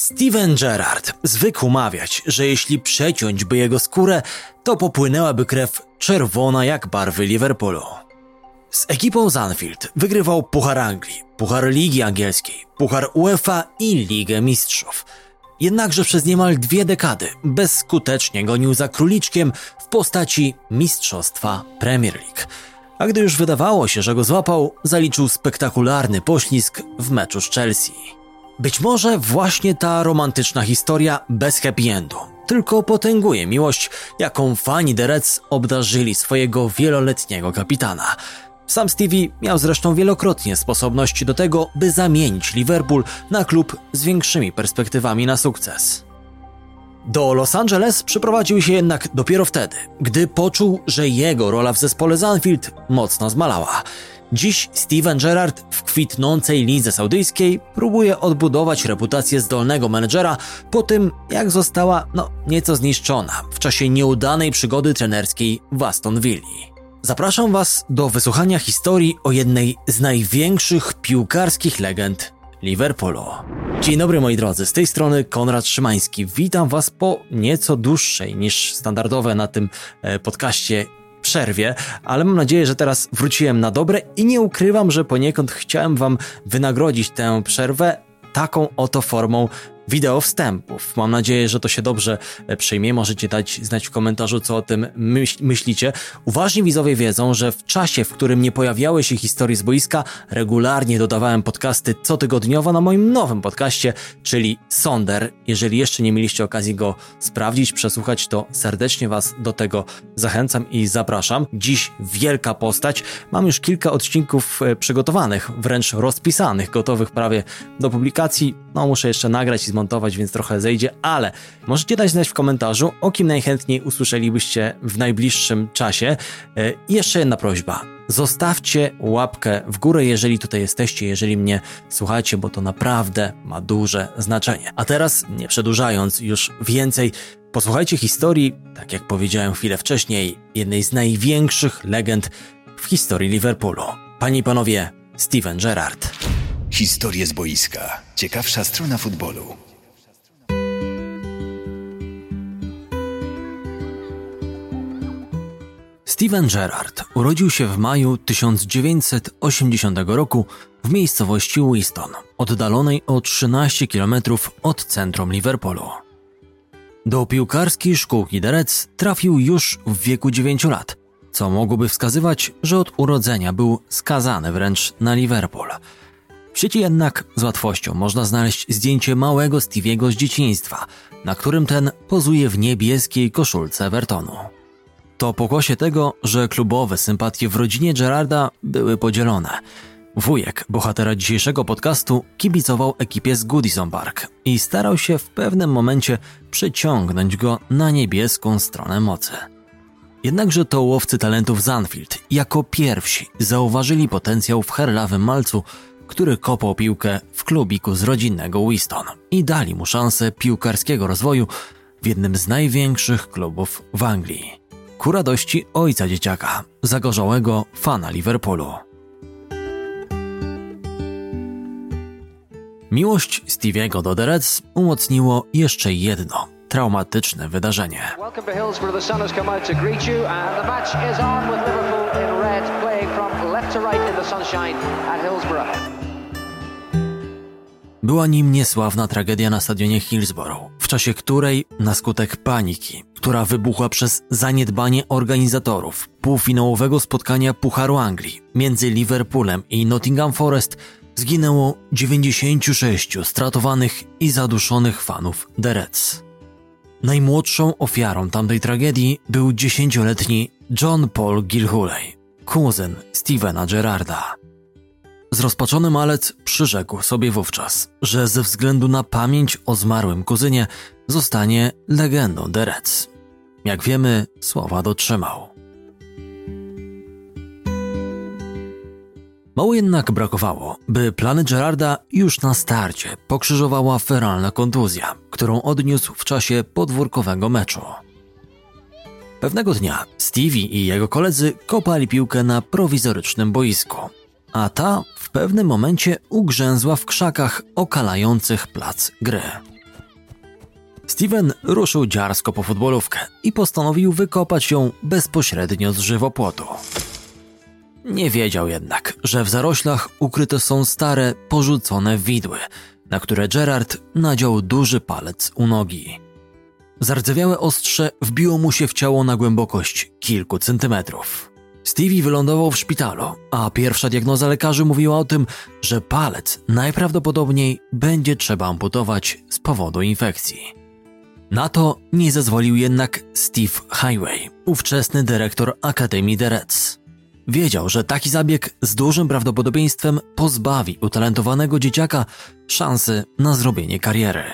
Steven Gerrard zwykł mawiać, że jeśli przeciąć by jego skórę, to popłynęłaby krew czerwona jak barwy Liverpoolu. Z ekipą Zanfield wygrywał Puchar Anglii, Puchar Ligi Angielskiej, Puchar UEFA i Ligę Mistrzów. Jednakże przez niemal dwie dekady bezskutecznie gonił za króliczkiem w postaci Mistrzostwa Premier League. A gdy już wydawało się, że go złapał, zaliczył spektakularny poślizg w meczu z Chelsea. Być może właśnie ta romantyczna historia bez happy endu tylko potęguje miłość, jaką fani The Reds obdarzyli swojego wieloletniego kapitana. Sam Stevie miał zresztą wielokrotnie sposobność do tego, by zamienić Liverpool na klub z większymi perspektywami na sukces. Do Los Angeles przyprowadził się jednak dopiero wtedy, gdy poczuł, że jego rola w zespole Zanfield mocno zmalała. Dziś Steven Gerrard w kwitnącej lidze saudyjskiej próbuje odbudować reputację zdolnego menedżera po tym, jak została no, nieco zniszczona w czasie nieudanej przygody trenerskiej w Aston Villa. Zapraszam Was do wysłuchania historii o jednej z największych piłkarskich legend Liverpoolu. Dzień dobry moi drodzy, z tej strony Konrad Szymański. Witam Was po nieco dłuższej niż standardowe na tym e, podcaście przerwie, ale mam nadzieję, że teraz wróciłem na dobre i nie ukrywam, że poniekąd chciałem Wam wynagrodzić tę przerwę taką oto formą wideo wstępów. Mam nadzieję, że to się dobrze e, przyjmie. Możecie dać znać w komentarzu, co o tym myśl myślicie. Uważni widzowie wiedzą, że w czasie, w którym nie pojawiały się historie z boiska, regularnie dodawałem podcasty cotygodniowo na moim nowym podcaście, czyli Sonder. Jeżeli jeszcze nie mieliście okazji go sprawdzić, przesłuchać, to serdecznie Was do tego zachęcam i zapraszam. Dziś wielka postać. Mam już kilka odcinków e, przygotowanych, wręcz rozpisanych, gotowych prawie do publikacji. No, muszę jeszcze nagrać i zmontować, więc trochę zejdzie, ale możecie dać znać w komentarzu, o kim najchętniej usłyszelibyście w najbliższym czasie. E, I jeszcze jedna prośba. Zostawcie łapkę w górę, jeżeli tutaj jesteście, jeżeli mnie słuchacie, bo to naprawdę ma duże znaczenie. A teraz, nie przedłużając już więcej, posłuchajcie historii, tak jak powiedziałem chwilę wcześniej, jednej z największych legend w historii Liverpoolu. Panie i panowie, Steven Gerrard. Historie z boiska. Ciekawsza strona futbolu. Steven Gerrard urodził się w maju 1980 roku w miejscowości Winston, oddalonej o 13 km od centrum Liverpoolu. Do piłkarskiej szkółki Reds trafił już w wieku 9 lat, co mogłoby wskazywać, że od urodzenia był skazany wręcz na Liverpool – w sieci jednak z łatwością można znaleźć zdjęcie małego Stevie'ego z dzieciństwa, na którym ten pozuje w niebieskiej koszulce Evertonu. To pokłosie tego, że klubowe sympatie w rodzinie Gerarda były podzielone. Wujek bohatera dzisiejszego podcastu kibicował ekipie z Goodison Park i starał się w pewnym momencie przyciągnąć go na niebieską stronę mocy. Jednakże to łowcy talentów Zanfield jako pierwsi zauważyli potencjał w herlawym malcu który kopał piłkę w klubiku z rodzinnego Winston i dali mu szansę piłkarskiego rozwoju w jednym z największych klubów w Anglii. Ku radości ojca dzieciaka, zagorzałego fana Liverpoolu. Miłość Stevie'ego do The Reds umocniło jeszcze jedno traumatyczne wydarzenie. Była nim niesławna tragedia na stadionie Hillsborough, czasie której, na skutek paniki, która wybuchła przez zaniedbanie organizatorów półfinałowego spotkania Pucharu Anglii między Liverpoolem i Nottingham Forest, zginęło 96 stratowanych i zaduszonych fanów The Reds. Najmłodszą ofiarą tamtej tragedii był dziesięcioletni John Paul Gilhuley, kuzyn Stevena Gerarda. Zrozpaczony malec przyrzekł sobie wówczas, że ze względu na pamięć o zmarłym kuzynie zostanie legendą Reds. Jak wiemy, słowa dotrzymał. Mało jednak brakowało, by plany Gerarda już na starcie pokrzyżowała feralna kontuzja, którą odniósł w czasie podwórkowego meczu. Pewnego dnia Stevie i jego koledzy kopali piłkę na prowizorycznym boisku, a ta w pewnym momencie ugrzęzła w krzakach okalających plac gry. Steven ruszył dziarsko po futbolówkę i postanowił wykopać ją bezpośrednio z żywopłotu. Nie wiedział jednak, że w zaroślach ukryte są stare, porzucone widły, na które Gerard nadział duży palec u nogi. Zardzewiałe ostrze wbiło mu się w ciało na głębokość kilku centymetrów. Stevie wylądował w szpitalu, a pierwsza diagnoza lekarzy mówiła o tym, że palec najprawdopodobniej będzie trzeba amputować z powodu infekcji. Na to nie zezwolił jednak Steve Highway, ówczesny dyrektor Akademii The Reds. Wiedział, że taki zabieg z dużym prawdopodobieństwem pozbawi utalentowanego dzieciaka szansy na zrobienie kariery.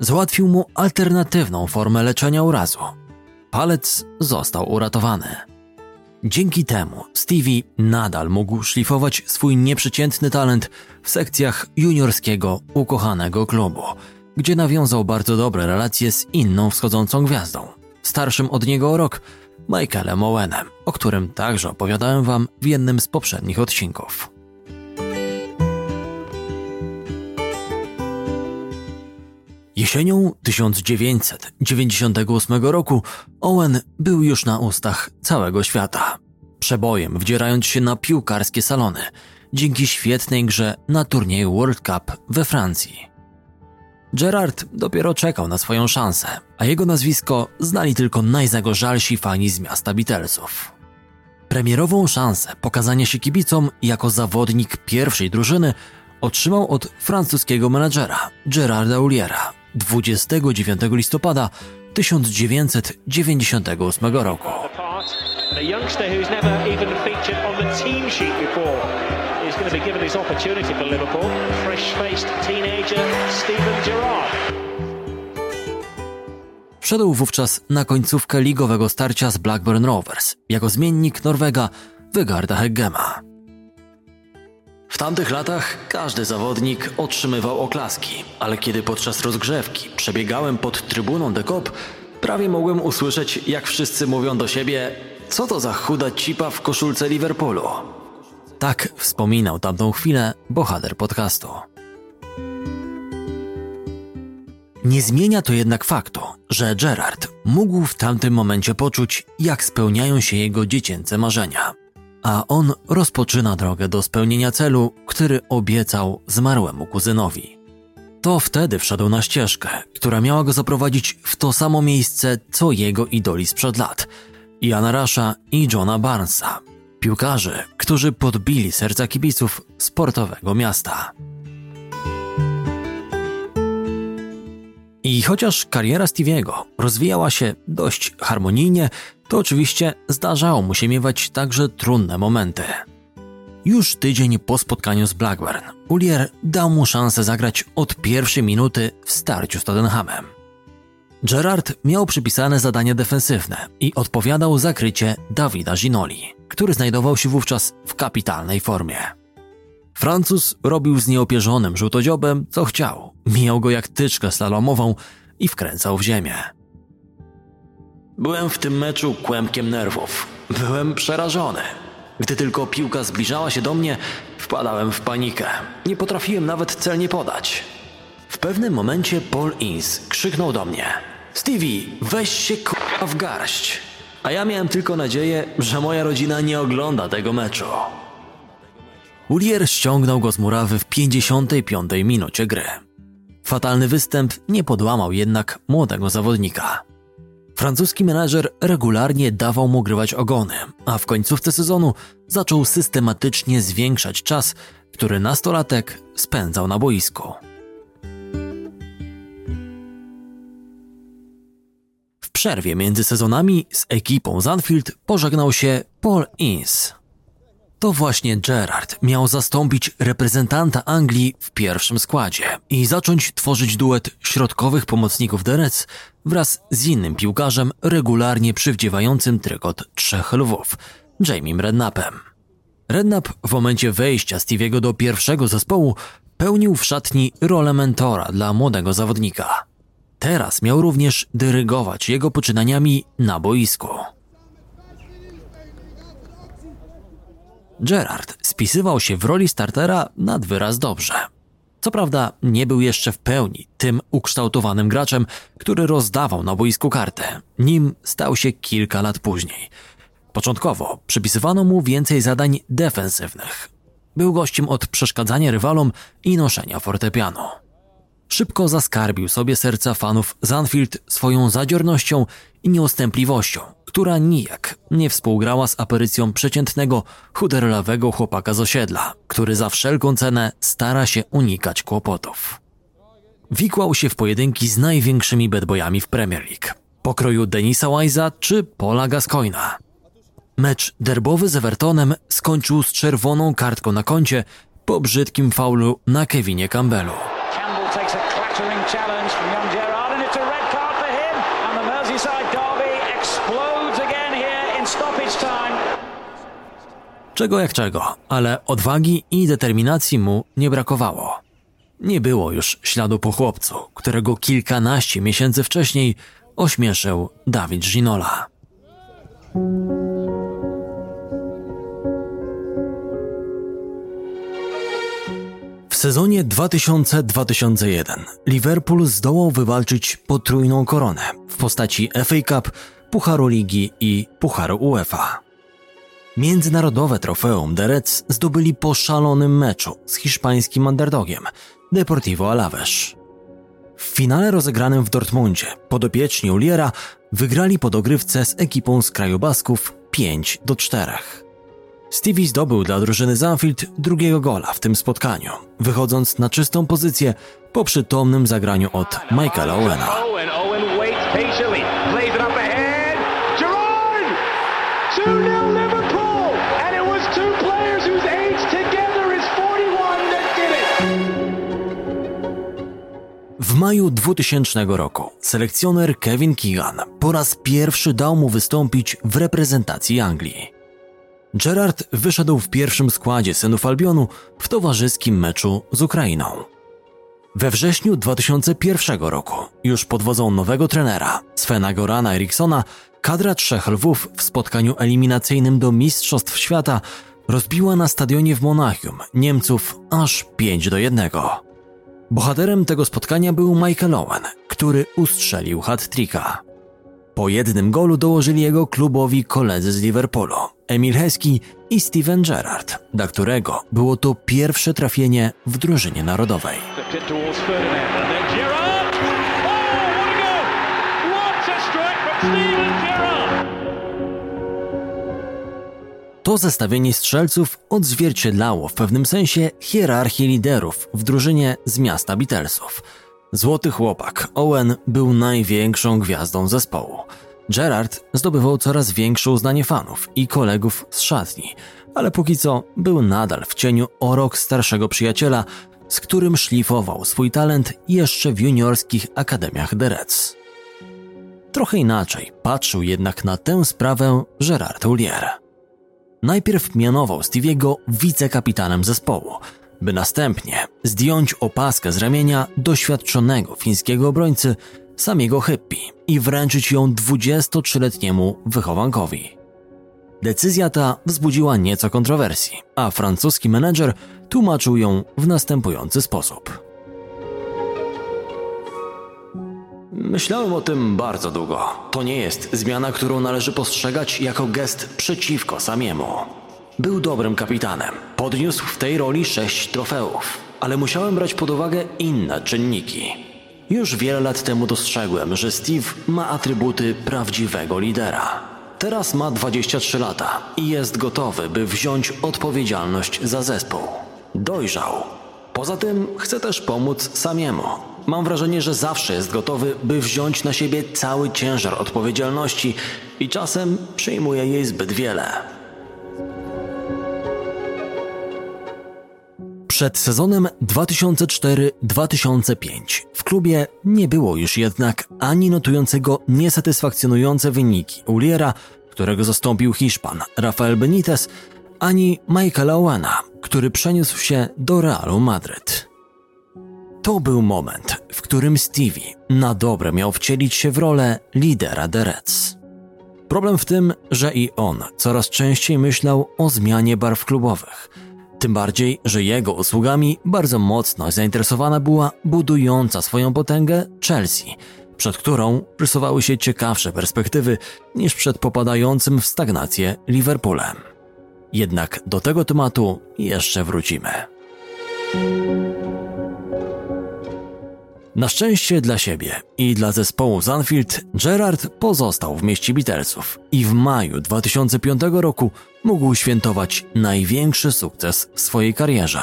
Załatwił mu alternatywną formę leczenia urazu. Palec został uratowany. Dzięki temu Stevie nadal mógł szlifować swój nieprzeciętny talent w sekcjach juniorskiego ukochanego klubu, gdzie nawiązał bardzo dobre relacje z inną wschodzącą gwiazdą, starszym od niego o rok, Michaelem Owenem, o którym także opowiadałem Wam w jednym z poprzednich odcinków. Jesienią 1998 roku Owen był już na ustach całego świata. Przebojem wdzierając się na piłkarskie salony dzięki świetnej grze na turnieju World Cup we Francji. Gerard dopiero czekał na swoją szansę, a jego nazwisko znali tylko najzagorzelsi fani z miasta Beatlesów. Premierową szansę pokazania się kibicom jako zawodnik pierwszej drużyny otrzymał od francuskiego menadżera Gerarda Uliera 29 listopada 1998 roku. Wszedł wówczas na końcówkę ligowego starcia z Blackburn Rovers jako zmiennik Norwega Wygarda Heggema. W tamtych latach każdy zawodnik otrzymywał oklaski, ale kiedy podczas rozgrzewki przebiegałem pod trybuną de Kop, prawie mogłem usłyszeć, jak wszyscy mówią do siebie: Co to za chuda cipa w koszulce Liverpoolu? Tak wspominał tamtą chwilę bohater podcastu. Nie zmienia to jednak faktu, że Gerard mógł w tamtym momencie poczuć, jak spełniają się jego dziecięce marzenia. A on rozpoczyna drogę do spełnienia celu, który obiecał zmarłemu kuzynowi. To wtedy wszedł na ścieżkę, która miała go zaprowadzić w to samo miejsce, co jego idoli sprzed lat Jana Rasha i Johna Barnesa, piłkarzy, którzy podbili serca kibiców sportowego miasta. I chociaż kariera Stevie'ego rozwijała się dość harmonijnie, to oczywiście zdarzało mu się miewać także trudne momenty. Już tydzień po spotkaniu z Blackburn, Ulier dał mu szansę zagrać od pierwszej minuty w starciu z Tottenhamem. Gerard miał przypisane zadanie defensywne i odpowiadał za krycie Dawida Ginoli, który znajdował się wówczas w kapitalnej formie. Francuz robił z nieopierzonym żółtodziobem co chciał, mijał go jak tyczkę slalomową i wkręcał w ziemię. Byłem w tym meczu kłębkiem nerwów. Byłem przerażony. Gdy tylko piłka zbliżała się do mnie, wpadałem w panikę. Nie potrafiłem nawet celnie podać. W pewnym momencie Paul Ince krzyknął do mnie: Stevie, weź się k***a w garść. A ja miałem tylko nadzieję, że moja rodzina nie ogląda tego meczu. Ulier ściągnął go z murawy w 55 minucie gry. Fatalny występ nie podłamał jednak młodego zawodnika. Francuski menadżer regularnie dawał mu grywać ogony, a w końcówce sezonu zaczął systematycznie zwiększać czas, który nastolatek spędzał na boisku. W przerwie między sezonami z ekipą Zanfield pożegnał się Paul Ince. To właśnie Gerard miał zastąpić reprezentanta Anglii w pierwszym składzie i zacząć tworzyć duet środkowych pomocników Reds wraz z innym piłkarzem regularnie przywdziewającym trykot trzech lwów, Jamiem Redknappem. Redknapp w momencie wejścia Stevie'ego do pierwszego zespołu pełnił w szatni rolę mentora dla młodego zawodnika. Teraz miał również dyrygować jego poczynaniami na boisku. Gerard spisywał się w roli startera nad wyraz dobrze. Co prawda nie był jeszcze w pełni tym ukształtowanym graczem, który rozdawał na boisku kartę, nim stał się kilka lat później. Początkowo przypisywano mu więcej zadań defensywnych. Był gościem od przeszkadzania rywalom i noszenia fortepianu. Szybko zaskarbił sobie serca fanów Zanfield swoją zadziornością i nieustępliwością, która nijak nie współgrała z aparycją przeciętnego, chuderlawego chłopaka z osiedla, który za wszelką cenę stara się unikać kłopotów. Wikłał się w pojedynki z największymi bedbojami w Premier League, pokroju Denisa Wise'a czy Paula Gascoina. Mecz derbowy z Evertonem skończył z czerwoną kartką na koncie po brzydkim faulu na Kevinie Campbellu. Campbell Czego jak czego, ale odwagi i determinacji mu nie brakowało. Nie było już śladu po chłopcu, którego kilkanaście miesięcy wcześniej ośmieszył Dawid Ginola. W sezonie 2000-2001 Liverpool zdołał wywalczyć potrójną koronę w postaci FA Cup, Pucharu Ligi i Pucharu UEFA. Międzynarodowe trofeum The Reds zdobyli po szalonym meczu z hiszpańskim underdogiem Deportivo Alaves. W finale rozegranym w Dortmundzie podopieczni Uliera wygrali po dogrywce z ekipą z kraju Basków 5 do 4. Stevie zdobył dla drużyny Zanfield drugiego gola w tym spotkaniu, wychodząc na czystą pozycję po przytomnym zagraniu od Michaela Owena. Owen, Owen W maju 2000 roku selekcjoner Kevin Keegan po raz pierwszy dał mu wystąpić w reprezentacji Anglii. Gerard wyszedł w pierwszym składzie synów Albionu w towarzyskim meczu z Ukrainą. We wrześniu 2001 roku, już pod wodzą nowego trenera, Svena Gorana Erikssona, kadra trzech lwów w spotkaniu eliminacyjnym do Mistrzostw Świata rozbiła na stadionie w Monachium Niemców aż 5 do 1. Bohaterem tego spotkania był Michael Owen, który ustrzelił hat-tricka. Po jednym golu dołożyli jego klubowi koledzy z Liverpoolu, Emil Heskey i Steven Gerrard, dla którego było to pierwsze trafienie w drużynie narodowej. To zestawienie strzelców odzwierciedlało w pewnym sensie hierarchię liderów w drużynie z miasta Beatlesów. Złoty chłopak Owen był największą gwiazdą zespołu. Gerard zdobywał coraz większe uznanie fanów i kolegów z szatni, ale póki co był nadal w cieniu o rok starszego przyjaciela, z którym szlifował swój talent jeszcze w juniorskich akademiach The Reds. Trochę inaczej patrzył jednak na tę sprawę Gerard Houllier. Najpierw mianował Stevie'ego wicekapitanem zespołu, by następnie zdjąć opaskę z ramienia doświadczonego fińskiego obrońcy samego Hyppi i wręczyć ją 23-letniemu wychowankowi. Decyzja ta wzbudziła nieco kontrowersji, a francuski menedżer tłumaczył ją w następujący sposób. Myślałem o tym bardzo długo. To nie jest zmiana, którą należy postrzegać jako gest przeciwko samiemu. Był dobrym kapitanem. Podniósł w tej roli sześć trofeów, ale musiałem brać pod uwagę inne czynniki. Już wiele lat temu dostrzegłem, że Steve ma atrybuty prawdziwego lidera. Teraz ma 23 lata i jest gotowy, by wziąć odpowiedzialność za zespół. Dojrzał. Poza tym chce też pomóc samiemu. Mam wrażenie, że zawsze jest gotowy, by wziąć na siebie cały ciężar odpowiedzialności i czasem przyjmuje jej zbyt wiele. Przed sezonem 2004-2005 w klubie nie było już jednak ani notującego niesatysfakcjonujące wyniki Uliera, którego zastąpił Hiszpan Rafael Benitez, ani Michaela Owena, który przeniósł się do Realu Madryt. To był moment, w którym Stevie na dobre miał wcielić się w rolę lidera The Reds. Problem w tym, że i on coraz częściej myślał o zmianie barw klubowych – Tym bardziej, że jego usługami bardzo mocno zainteresowana była budująca swoją potęgę Chelsea, przed którą rysowały się ciekawsze perspektywy niż przed popadającym w stagnację Liverpoolem. Jednak do tego tematu jeszcze wrócimy. Na szczęście dla siebie i dla zespołu Zanfield, Gerard pozostał w mieście Beatlesów i w maju 2005 roku mógł świętować największy sukces w swojej karierze,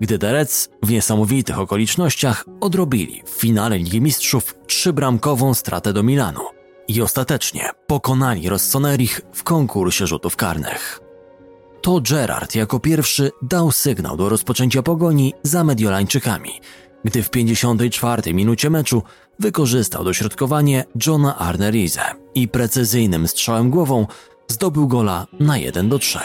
gdy The w niesamowitych okolicznościach odrobili w finale Ligi Mistrzów trzybramkową stratę do Milanu i ostatecznie pokonali Rossonerich w konkursie rzutów karnych. To Gerard jako pierwszy dał sygnał do rozpoczęcia pogoni za Mediolańczykami – gdy w 54 minucie meczu wykorzystał dośrodkowanie Johna Arnerize i precyzyjnym strzałem głową zdobył gola na 1 do 3.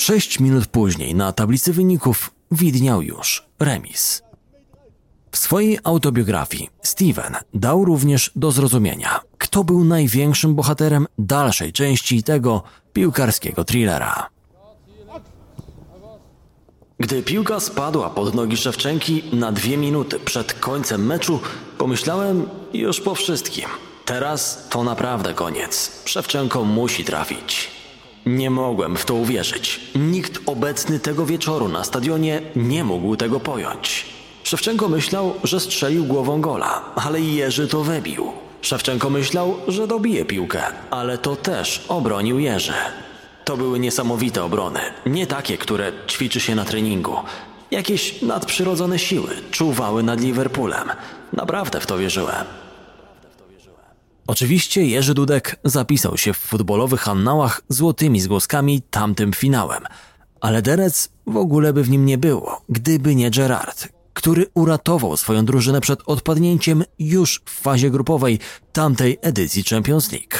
Sześć minut później na tablicy wyników widniał już remis. W swojej autobiografii Steven dał również do zrozumienia, kto był największym bohaterem dalszej części tego piłkarskiego thrillera. Gdy piłka spadła pod nogi Szewczenki na dwie minuty przed końcem meczu, pomyślałem już po wszystkim. Teraz to naprawdę koniec. Szewczenko musi trafić. Nie mogłem w to uwierzyć. Nikt obecny tego wieczoru na stadionie nie mógł tego pojąć. Szewczenko myślał, że strzelił głową gola, ale Jerzy to wybił. Szewczenko myślał, że dobije piłkę, ale to też obronił Jerzy. To były niesamowite obrony, nie takie, które ćwiczy się na treningu. Jakieś nadprzyrodzone siły czuwały nad Liverpoolem. Naprawdę w to wierzyłem. Oczywiście Jerzy Dudek zapisał się w futbolowych annałach złotymi zgłoskami tamtym finałem, ale Derec w ogóle by w nim nie było, gdyby nie Gerard, który uratował swoją drużynę przed odpadnięciem już w fazie grupowej tamtej edycji Champions League.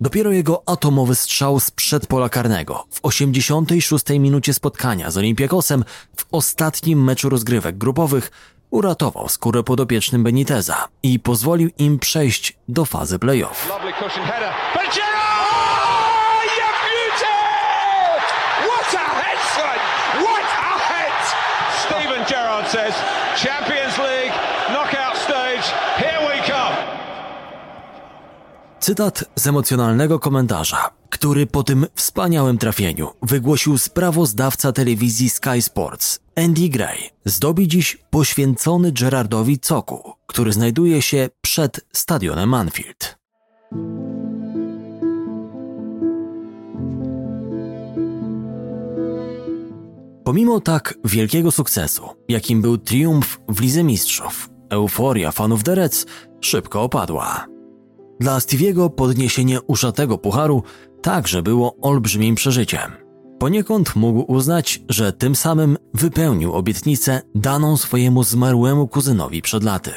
Dopiero jego atomowy strzał z przedpola karnego w 86 minucie spotkania z Olympiakosem w ostatnim meczu rozgrywek grupowych uratował skórę podopiecznym Beniteza i pozwolił im przejść do fazy playoff. Gerrard says, Champions League knockout stage, here we come. Cytat z emocjonalnego komentarza, który po tym wspaniałym trafieniu wygłosił sprawozdawca telewizji Sky Sports Andy Gray, zdobi dziś poświęcony Gerardowi Coku, który znajduje się przed stadionem Anfield. Pomimo tak wielkiego sukcesu, jakim był triumf w Lidze Mistrzów, euforia fanów Reds szybko opadła. Dla Stevie'ego podniesienie uszatego pucharu także było olbrzymim przeżyciem. Poniekąd mógł uznać, że tym samym wypełnił obietnicę daną swojemu zmarłemu kuzynowi przed laty.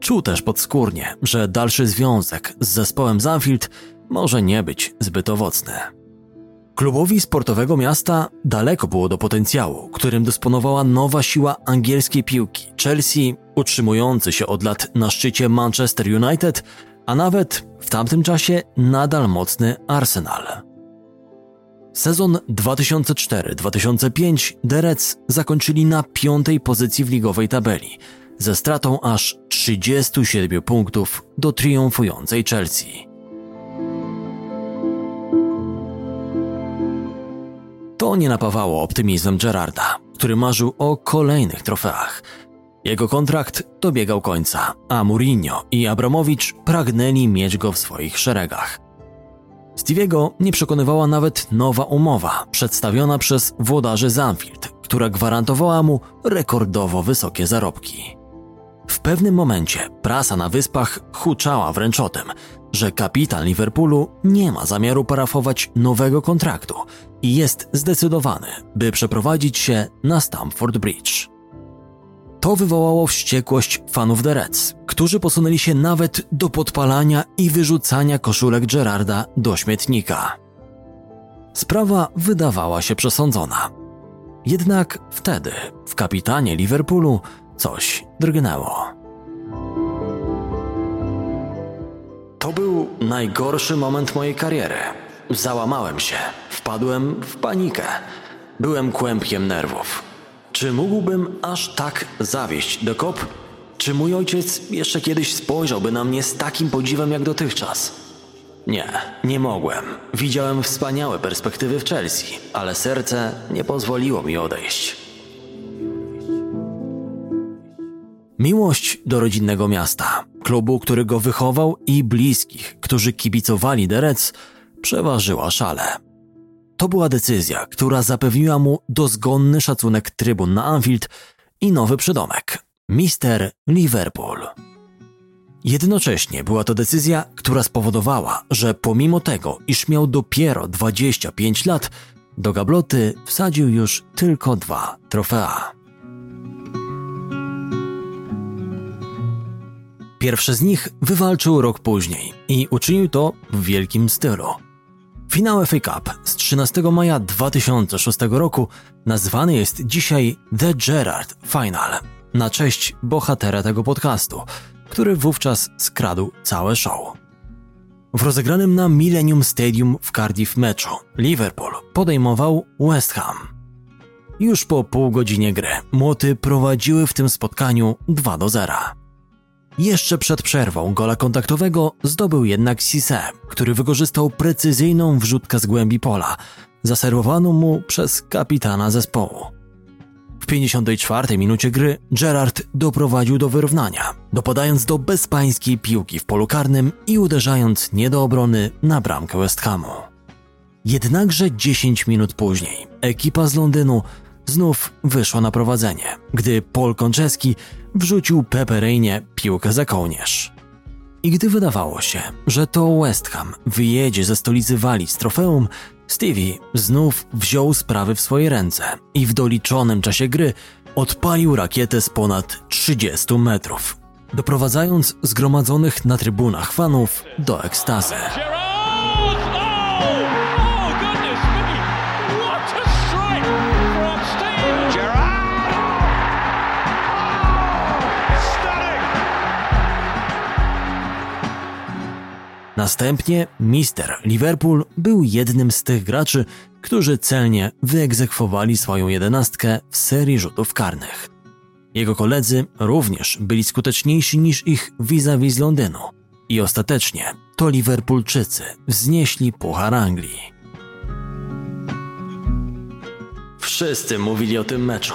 Czuł też podskórnie, że dalszy związek z zespołem Zanfield może nie być zbyt owocny. Klubowi sportowego miasta daleko było do potencjału, którym dysponowała nowa siła angielskiej piłki Chelsea, utrzymujący się od lat na szczycie Manchester United, a nawet w tamtym czasie nadal mocny Arsenal. Sezon 2004-2005 Derec zakończyli na piątej pozycji w ligowej tabeli, ze stratą aż 37 punktów do triumfującej Chelsea. To nie napawało optymizmem Gerarda, który marzył o kolejnych trofeach. Jego kontrakt dobiegał końca, a Mourinho i Abramowicz pragnęli mieć go w swoich szeregach. Stevie'ego nie przekonywała nawet nowa umowa przedstawiona przez włodarzy Zanfield, która gwarantowała mu rekordowo wysokie zarobki. W pewnym momencie prasa na wyspach huczała wręcz o tym, że kapitan Liverpoolu nie ma zamiaru parafować nowego kontraktu i jest zdecydowany, by przeprowadzić się na Stamford Bridge. To wywołało wściekłość fanów The Reds, którzy posunęli się nawet do podpalania i wyrzucania koszulek Gerarda do śmietnika. Sprawa wydawała się przesądzona. Jednak wtedy w kapitanie Liverpoolu coś drgnęło. To był najgorszy moment mojej kariery. Załamałem się, wpadłem w panikę. Byłem kłębkiem nerwów. Czy mógłbym aż tak zawieść do kop? Czy mój ojciec jeszcze kiedyś spojrzałby na mnie z takim podziwem jak dotychczas? Nie, nie mogłem. Widziałem wspaniałe perspektywy w Chelsea, ale serce nie pozwoliło mi odejść. Miłość do rodzinnego miasta, klubu, który go wychował i bliskich, którzy kibicowali Reds, przeważyła szale. To była decyzja, która zapewniła mu dozgonny szacunek trybun na Anfield i nowy przydomek Mister Liverpool. Jednocześnie była to decyzja, która spowodowała, że pomimo tego, iż miał dopiero 25 lat, do gabloty wsadził już tylko dwa trofea. Pierwszy z nich wywalczył rok później i uczynił to w wielkim stylu. Finał FA Cup z 13 maja 2006 roku nazwany jest dzisiaj The Gerrard Final na cześć bohatera tego podcastu, który wówczas skradł całe show. W rozegranym na Millennium Stadium w Cardiff meczu Liverpool podejmował West Ham. Już po pół godzinie gry młoty prowadziły w tym spotkaniu 2 do 0. Jeszcze przed przerwą gola kontaktowego zdobył jednak Cisse, który wykorzystał precyzyjną wrzutkę z głębi pola, zaserwowaną mu przez kapitana zespołu. W 54 minucie gry Gerard doprowadził do wyrównania, dopadając do bezpańskiej piłki w polu karnym i uderzając nie do obrony na bramkę West Hamu. Jednakże 10 minut później ekipa z Londynu znów wyszła na prowadzenie, gdy Paul Konczewski wrzucił Pepereinie piłkę za kołnierz. I gdy wydawało się, że to West Ham wyjedzie ze stolicy Walii z trofeum, Stevie znów wziął sprawy w swoje ręce i w doliczonym czasie gry odpalił rakietę z ponad 30 metrów, doprowadzając zgromadzonych na trybunach fanów do ekstazy. Następnie Mister Liverpool był jednym z tych graczy, którzy celnie wyegzekwowali swoją jedenastkę w serii rzutów karnych. Jego koledzy również byli skuteczniejsi niż ich vis-a-vis z Londynu i ostatecznie to Liverpoolczycy wznieśli Puchar Anglii. Wszyscy mówili o tym meczu.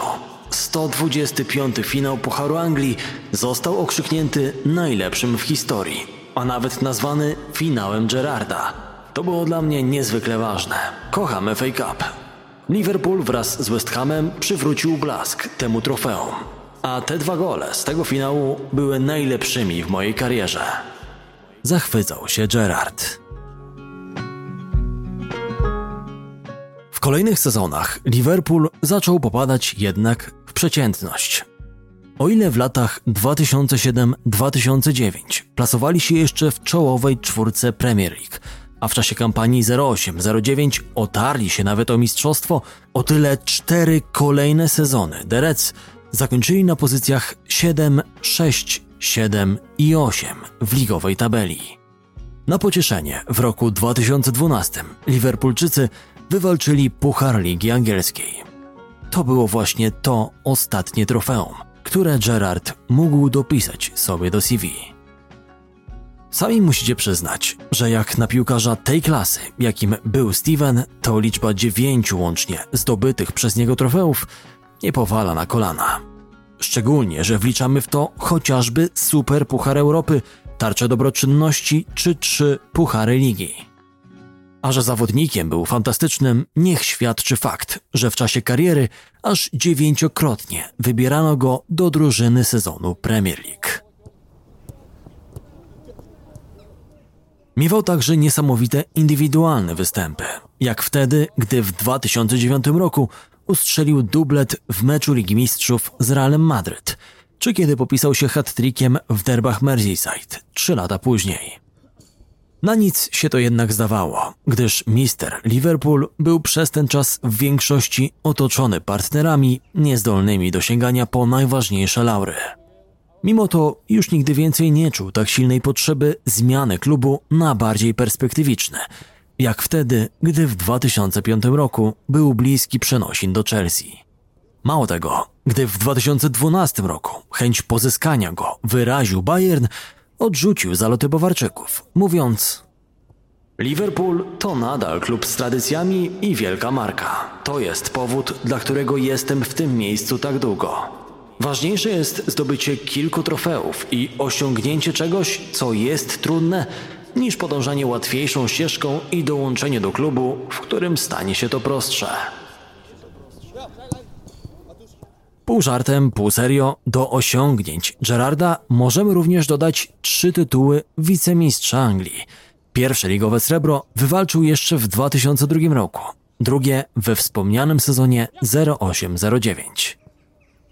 125. finał Pucharu Anglii został okrzyknięty najlepszym w historii, a nawet nazwany finałem Gerarda. To było dla mnie niezwykle ważne. Kocham FA Cup. Liverpool wraz z West Hamem przywrócił blask temu trofeum. A te dwa gole z tego finału były najlepszymi w mojej karierze. Zachwycał się Gerard. W kolejnych sezonach Liverpool zaczął popadać jednak w przeciętność. O ile w latach 2007-2009 plasowali się jeszcze w czołowej czwórce Premier League, a w czasie kampanii 08-09 otarli się nawet o mistrzostwo, o tyle cztery kolejne sezony The Reds zakończyli na pozycjach 7, 6, 7 i 8 w ligowej tabeli. Na pocieszenie w roku 2012 Liverpoolczycy wywalczyli Puchar Ligi Angielskiej. To było właśnie to ostatnie trofeum, które Gerard mógł dopisać sobie do CV. Sami musicie przyznać, że jak na piłkarza tej klasy, jakim był Steven, to liczba dziewięciu łącznie zdobytych przez niego trofeów nie powala na kolana. Szczególnie, że wliczamy w to chociażby Super Puchar Europy, tarcze dobroczynności czy trzy Puchary Ligi. A że zawodnikiem był fantastycznym, niech świadczy fakt, że w czasie kariery aż dziewięciokrotnie wybierano go do drużyny sezonu Premier League. Miewał także niesamowite indywidualne występy, jak wtedy, gdy w 2009 roku ustrzelił dublet w meczu Ligi Mistrzów z Realem Madryt czy kiedy popisał się hat-trickiem w derbach Merseyside trzy lata później. Na nic się to jednak zdawało, gdyż mister Liverpool był przez ten czas w większości otoczony partnerami niezdolnymi do sięgania po najważniejsze laury. Mimo to już nigdy więcej nie czuł tak silnej potrzeby zmiany klubu na bardziej perspektywiczne, jak wtedy, gdy w 2005 roku był bliski przenosin do Chelsea. Mało tego, gdy w 2012 roku chęć pozyskania go wyraził Bayern, odrzucił zaloty Bawarczyków, mówiąc Liverpool to nadal klub z tradycjami i wielka marka. To jest powód, dla którego jestem w tym miejscu tak długo. Ważniejsze jest zdobycie kilku trofeów i osiągnięcie czegoś, co jest trudne, niż podążanie łatwiejszą ścieżką i dołączenie do klubu, w którym stanie się to prostsze. Pół żartem, pół serio, do osiągnięć Gerarda możemy również dodać trzy tytuły wicemistrza Anglii. Pierwsze ligowe srebro wywalczył jeszcze w 2002 roku, drugie we wspomnianym sezonie 0809.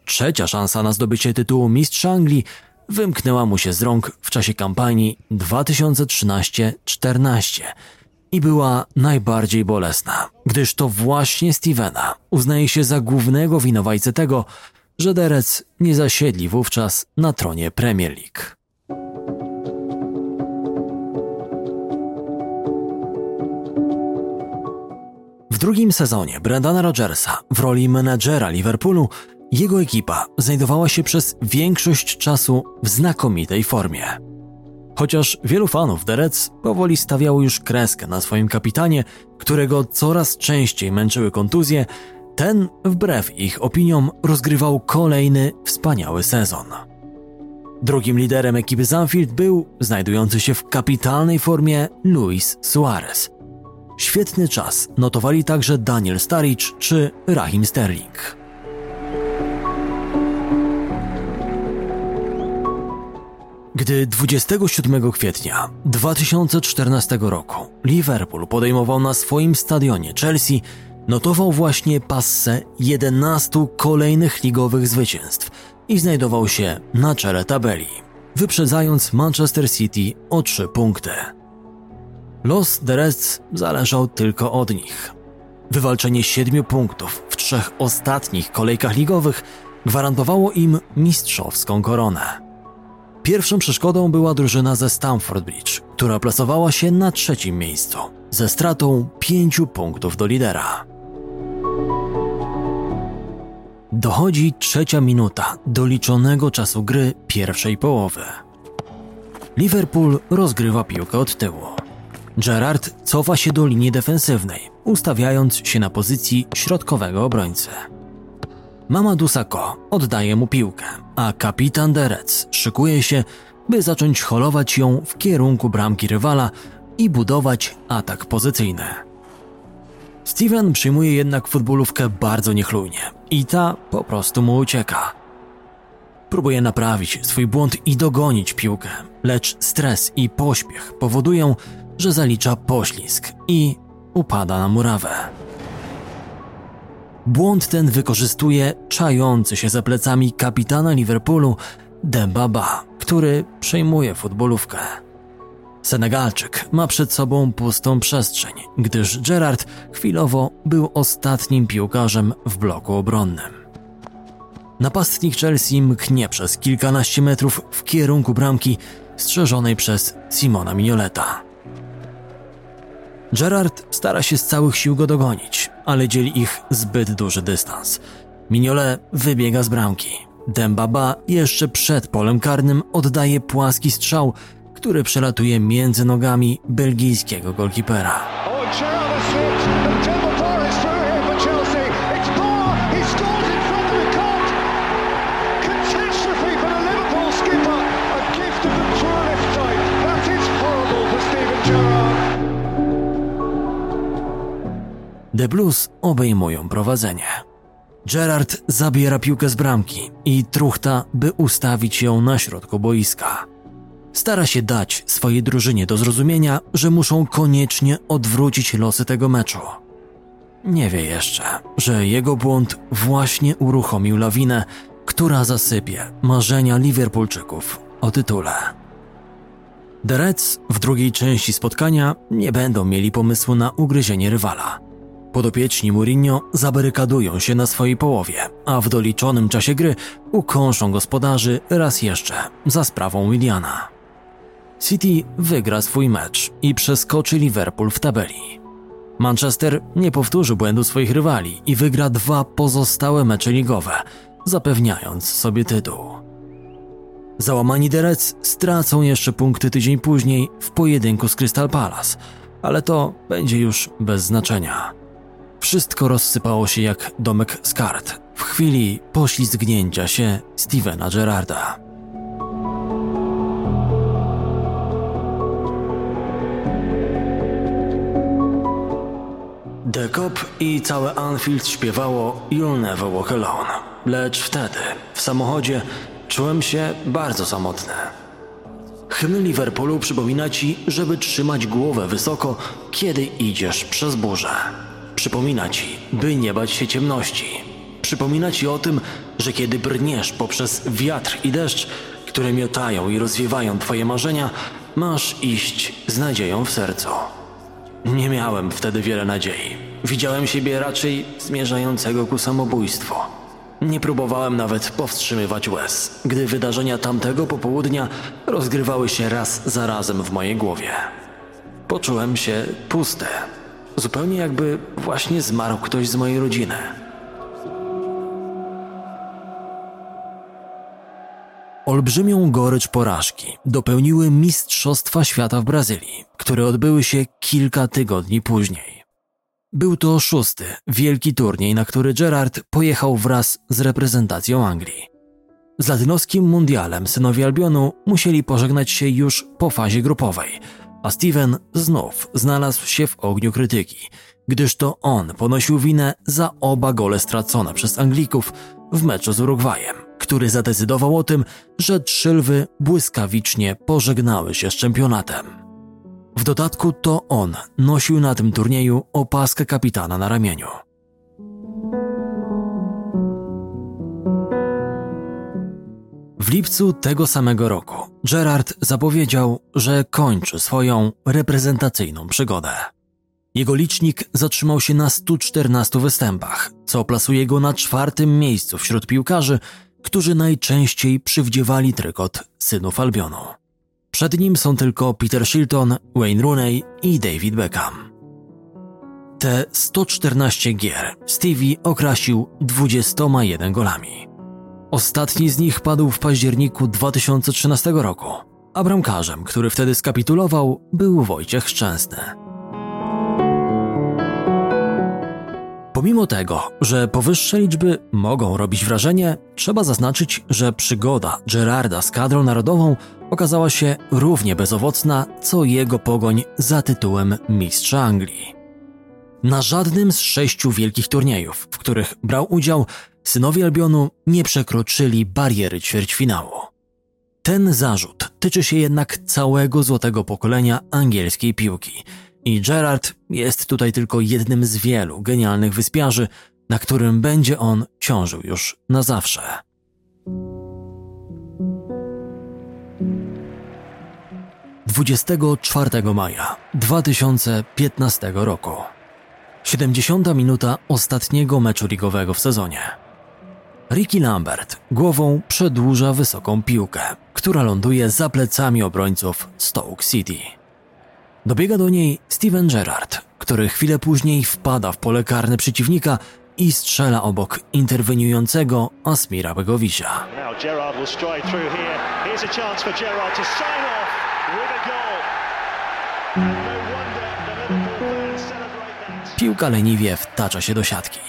Trzecia szansa na zdobycie tytułu mistrza Anglii wymknęła mu się z rąk w czasie kampanii 2013-14 i była najbardziej bolesna, gdyż to właśnie Stevena uznaje się za głównego winowajcę tego, że Derec nie zasiedli wówczas na tronie Premier League. W drugim sezonie Brendana Rodgersa w roli menedżera Liverpoolu jego ekipa znajdowała się przez większość czasu w znakomitej formie. Chociaż wielu fanów The Reds powoli stawiało już kreskę na swoim kapitanie, którego coraz częściej męczyły kontuzje, ten, wbrew ich opiniom, rozgrywał kolejny wspaniały sezon. Drugim liderem ekipy Zanfield był znajdujący się w kapitalnej formie Luis Suarez. Świetny czas notowali także Daniel Sturridge czy Raheem Sterling. Gdy 27 kwietnia 2014 roku Liverpool podejmował na swoim stadionie Chelsea, notował właśnie passę 11 kolejnych ligowych zwycięstw i znajdował się na czele tabeli, wyprzedzając Manchester City o 3 punkty. Los The Reds zależał tylko od nich. Wywalczenie 7 punktów w trzech ostatnich kolejkach ligowych gwarantowało im mistrzowską koronę. Pierwszą przeszkodą była drużyna ze Stamford Bridge, która plasowała się na trzecim miejscu, ze stratą pięciu punktów do lidera. Dochodzi trzecia minuta doliczonego czasu gry pierwszej połowy. Liverpool rozgrywa piłkę od tyłu. Gerard cofa się do linii defensywnej, ustawiając się na pozycji środkowego obrońcy. Mamadou Sakho oddaje mu piłkę, a kapitan Derec szykuje się, by zacząć holować ją w kierunku bramki rywala i budować atak pozycyjny. Steven przyjmuje jednak futbolówkę bardzo niechlujnie i ta po prostu mu ucieka. Próbuje naprawić swój błąd i dogonić piłkę, lecz stres i pośpiech powodują, że zalicza poślizg i upada na murawę. Błąd ten wykorzystuje czający się za plecami kapitana Liverpoolu Dembaba, który przejmuje futbolówkę. Senegalczyk ma przed sobą pustą przestrzeń, gdyż Gerard chwilowo był ostatnim piłkarzem w bloku obronnym. Napastnik Chelsea mknie przez kilkanaście metrów w kierunku bramki strzeżonej przez Simona Mignoleta. Gerard stara się z całych sił go dogonić, ale dzieli ich zbyt duży dystans. Mignole wybiega z bramki. Dembaba jeszcze przed polem karnym oddaje płaski strzał, który przelatuje między nogami belgijskiego golkipera. The Blues obejmują prowadzenie. Gerard zabiera piłkę z bramki i truchta, by ustawić ją na środku boiska. Stara się dać swojej drużynie do zrozumienia, że muszą koniecznie odwrócić losy tego meczu. Nie wie jeszcze, że jego błąd właśnie uruchomił lawinę, która zasypie marzenia Liverpoolczyków o tytule. The Reds w drugiej części spotkania nie będą mieli pomysłu na ugryzienie rywala. Podopieczni Mourinho zabarykadują się na swojej połowie, a w doliczonym czasie gry ukąszą gospodarzy raz jeszcze za sprawą Williana. City wygra swój mecz i przeskoczy Liverpool w tabeli. Manchester nie powtórzy błędu swoich rywali i wygra dwa pozostałe mecze ligowe, zapewniając sobie tytuł. Załamani Derec stracą jeszcze punkty tydzień później w pojedynku z Crystal Palace, ale to będzie już bez znaczenia. Wszystko rozsypało się jak domek z kart w chwili poślizgnięcia się Stevena Gerrarda. The Cop i całe Anfield śpiewało You'll Never Walk Alone, lecz wtedy, w samochodzie, czułem się bardzo samotny. Hymn Liverpoolu przypomina ci, żeby trzymać głowę wysoko, kiedy idziesz przez burzę. Przypomina ci, by nie bać się ciemności. Przypomina ci o tym, że kiedy brniesz poprzez wiatr i deszcz, które miotają i rozwiewają twoje marzenia, masz iść z nadzieją w sercu. Nie miałem wtedy wiele nadziei. Widziałem siebie raczej zmierzającego ku samobójstwu. Nie próbowałem nawet powstrzymywać łez, gdy wydarzenia tamtego popołudnia rozgrywały się raz za razem w mojej głowie. Poczułem się pusty, zupełnie jakby właśnie zmarł ktoś z mojej rodziny. Olbrzymią gorycz porażki dopełniły Mistrzostwa Świata w Brazylii, które odbyły się kilka tygodni później. Był to szósty, wielki turniej, na który Gerard pojechał wraz z reprezentacją Anglii. Z latynoskim mundialem synowie Albionu musieli pożegnać się już po fazie grupowej, a Steven znów znalazł się w ogniu krytyki, gdyż to on ponosił winę za oba gole stracone przez Anglików w meczu z Urugwajem, który zadecydował o tym, że trzy lwy błyskawicznie pożegnały się z czempionatem. W dodatku to on nosił na tym turnieju opaskę kapitana na ramieniu. W lipcu tego samego roku Gerard zapowiedział, że kończy swoją reprezentacyjną przygodę. Jego licznik zatrzymał się na 114 występach, co plasuje go na czwartym miejscu wśród piłkarzy, którzy najczęściej przywdziewali trykot synów Albionu. Przed nim są tylko Peter Shilton, Wayne Rooney i David Beckham. Te 114 gier Stevie okrasił 21 golami. Ostatni z nich padł w październiku 2013 roku, a bramkarzem, który wtedy skapitulował, był Wojciech Szczęsny. Pomimo tego, że powyższe liczby mogą robić wrażenie, trzeba zaznaczyć, że przygoda Gerarda z kadrą narodową okazała się równie bezowocna, co jego pogoń za tytułem Mistrza Anglii. Na żadnym z sześciu wielkich turniejów, w których brał udział, synowie Albionu nie przekroczyli bariery ćwierćfinału. Ten zarzut tyczy się jednak całego złotego pokolenia angielskiej piłki i Gerard jest tutaj tylko jednym z wielu genialnych wyspiarzy, na którym będzie on ciążył już na zawsze. Dwudziestego czwartego maja 2015 roku. 70 minuta ostatniego meczu ligowego w sezonie. Ricky Lambert głową przedłuża wysoką piłkę, która ląduje za plecami obrońców Stoke City. Dobiega do niej Steven Gerrard, który chwilę później wpada w pole karne przeciwnika i strzela obok interweniującego Asmira Begowisia. No. Piłka leniwie wtacza się do siatki.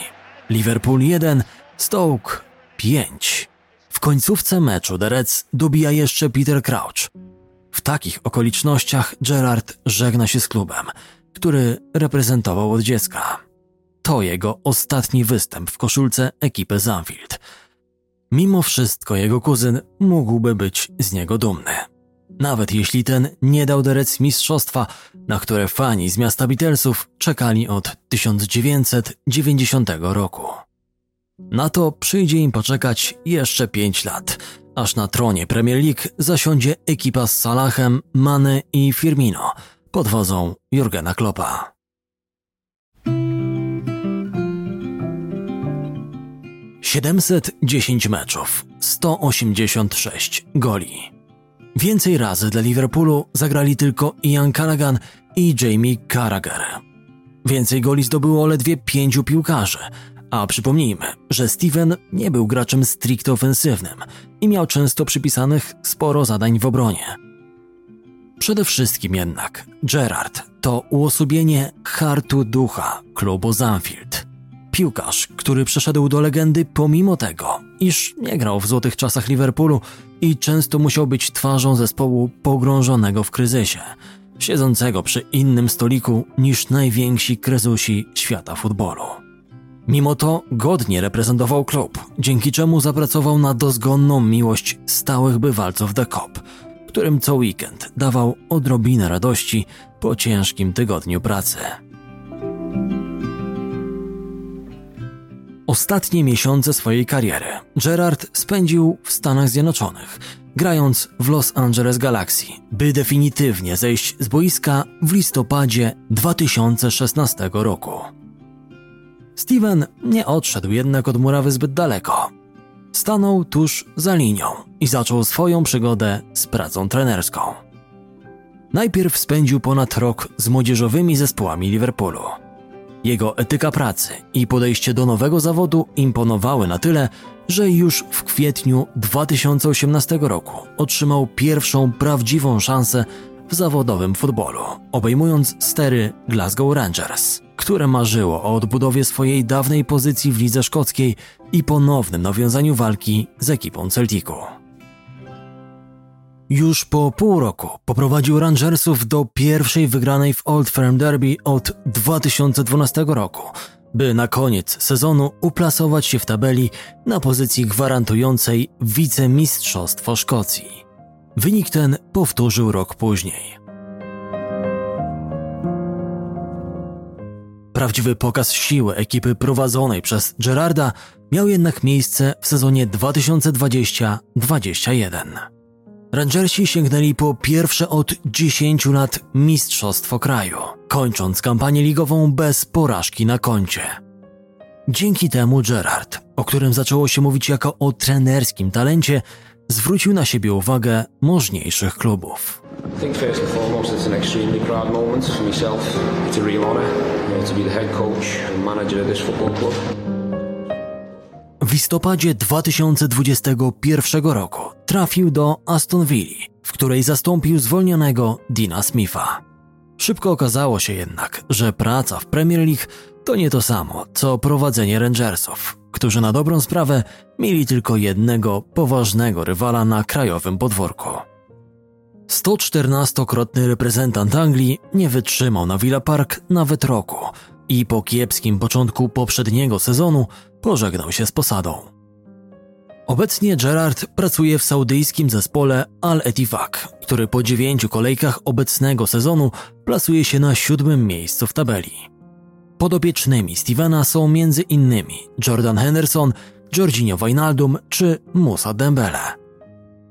Liverpool 1, Stoke 5. W końcówce meczu The Reds dobija jeszcze Peter Crouch. W takich okolicznościach Gerard żegna się z klubem, który reprezentował od dziecka. To jego ostatni występ w koszulce ekipy Zanfield. Mimo wszystko jego kuzyn mógłby być z niego dumny. Nawet jeśli ten nie dał Reds mistrzostwa, na które fani z miasta Beatlesów czekali od 1990 roku. Na to przyjdzie im poczekać jeszcze 5 lat, aż na tronie Premier League zasiądzie ekipa z Salahem, Mane i Firmino pod wodzą Jurgena Kloppa. Siedemset dziesięć meczów, 186 goli. Więcej razy dla Liverpoolu zagrali tylko Ian Callaghan i Jamie Carragher. Więcej goli zdobyło ledwie pięciu piłkarzy, a przypomnijmy, że Steven nie był graczem stricte ofensywnym i miał często przypisanych sporo zadań w obronie. Przede wszystkim jednak Gerard to uosobienie hartu ducha klubu Zanfield. Piłkarz, który przeszedł do legendy pomimo tego, iż nie grał w złotych czasach Liverpoolu i często musiał być twarzą zespołu pogrążonego w kryzysie, siedzącego przy innym stoliku niż najwięksi krezusi świata futbolu. Mimo to godnie reprezentował klub, dzięki czemu zapracował na dozgonną miłość stałych bywalców The Cop, którym co weekend dawał odrobinę radości po ciężkim tygodniu pracy. Ostatnie miesiące swojej kariery Gerard spędził w Stanach Zjednoczonych, grając w Los Angeles Galaxy, by definitywnie zejść z boiska w listopadzie 2016 roku. Steven nie odszedł jednak od murawy zbyt daleko. Stanął tuż za linią i zaczął swoją przygodę z pracą trenerską. Najpierw spędził ponad rok z młodzieżowymi zespołami Liverpoolu. Jego etyka pracy i podejście do nowego zawodu imponowały na tyle, że już w kwietniu 2018 roku otrzymał pierwszą prawdziwą szansę w zawodowym futbolu, obejmując stery Glasgow Rangers, które marzyło o odbudowie swojej dawnej pozycji w lidze szkockiej i ponownym nawiązaniu walki z ekipą Celticu. Już po pół roku poprowadził Rangersów do pierwszej wygranej w Old Firm Derby od 2012 roku, by na koniec sezonu uplasować się w tabeli na pozycji gwarantującej wicemistrzostwo Szkocji. Wynik ten powtórzył rok później. Prawdziwy pokaz siły ekipy prowadzonej przez Gerarda miał jednak miejsce w sezonie 2020-21. Rangersi sięgnęli po pierwsze od 10 lat mistrzostwo kraju, kończąc kampanię ligową bez porażki na koncie. Dzięki temu Gerard, o którym zaczęło się mówić jako o trenerskim talencie, zwrócił na siebie uwagę możniejszych klubów. W listopadzie 2021 roku trafił do Aston Villa, w której zastąpił zwolnionego Dina Smitha. Szybko okazało się jednak, że praca w Premier League to nie to samo, co prowadzenie Rangersów, którzy na dobrą sprawę mieli tylko jednego poważnego rywala na krajowym podwórku. 114-krotny reprezentant Anglii nie wytrzymał na Villa Park nawet roku i po kiepskim początku poprzedniego sezonu pożegnał się z posadą. Obecnie Gerard pracuje w saudyjskim zespole Al Ettifaq, który po dziewięciu kolejkach obecnego sezonu plasuje się na siódmym miejscu w tabeli. Podopiecznymi Stevena są m.in. Jordan Henderson, Jorginho Wijnaldum czy Musa Dembele.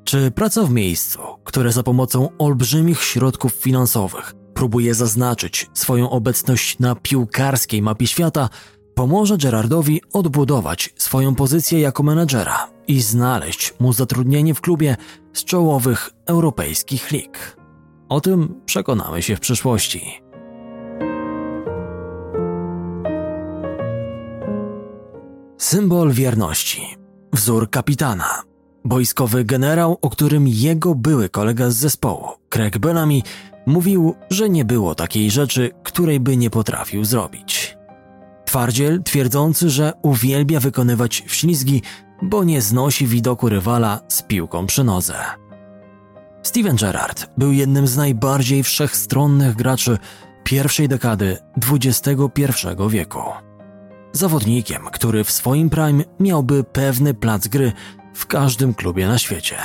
Czy praca w miejscu, które za pomocą olbrzymich środków finansowych próbuje zaznaczyć swoją obecność na piłkarskiej mapie świata, pomoże Gerardowi odbudować swoją pozycję jako menedżera i znaleźć mu zatrudnienie w klubie z czołowych europejskich lig. O tym przekonamy się w przyszłości. Symbol wierności, wzór kapitana, boiskowy generał, o którym jego były kolega z zespołu, Craig Bellamy, mówił, że nie było takiej rzeczy, której by nie potrafił zrobić. Twardziel twierdzący, że uwielbia wykonywać wślizgi, bo nie znosi widoku rywala z piłką przy nodze. Steven Gerrard był jednym z najbardziej wszechstronnych graczy pierwszej dekady XXI wieku. Zawodnikiem, który w swoim prime miałby pewny plac gry w każdym klubie na świecie.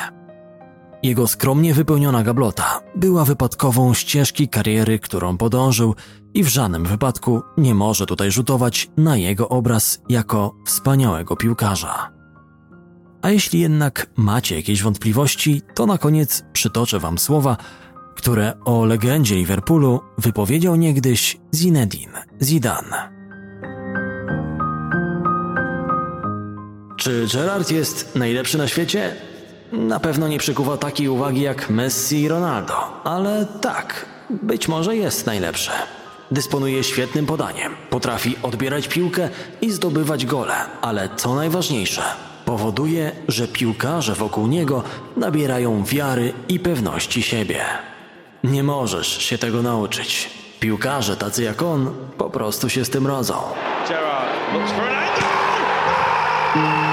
Jego skromnie wypełniona gablota była wypadkową ścieżki kariery, którą podążył i w żadnym wypadku nie może tutaj rzutować na jego obraz jako wspaniałego piłkarza. A jeśli jednak macie jakieś wątpliwości, to na koniec przytoczę wam słowa, które o legendzie Liverpoolu wypowiedział niegdyś Zinedine Zidane. Czy Gerard jest najlepszy na świecie? Na pewno nie przykuwa takiej uwagi jak Messi i Ronaldo, ale tak, być może jest najlepszy. Dysponuje świetnym podaniem, potrafi odbierać piłkę i zdobywać gole, ale co najważniejsze, powoduje, że piłkarze wokół niego nabierają wiary i pewności siebie. Nie możesz się tego nauczyć. Piłkarze tacy jak on po prostu się z tym rodzą. Gerrard looks for an angle.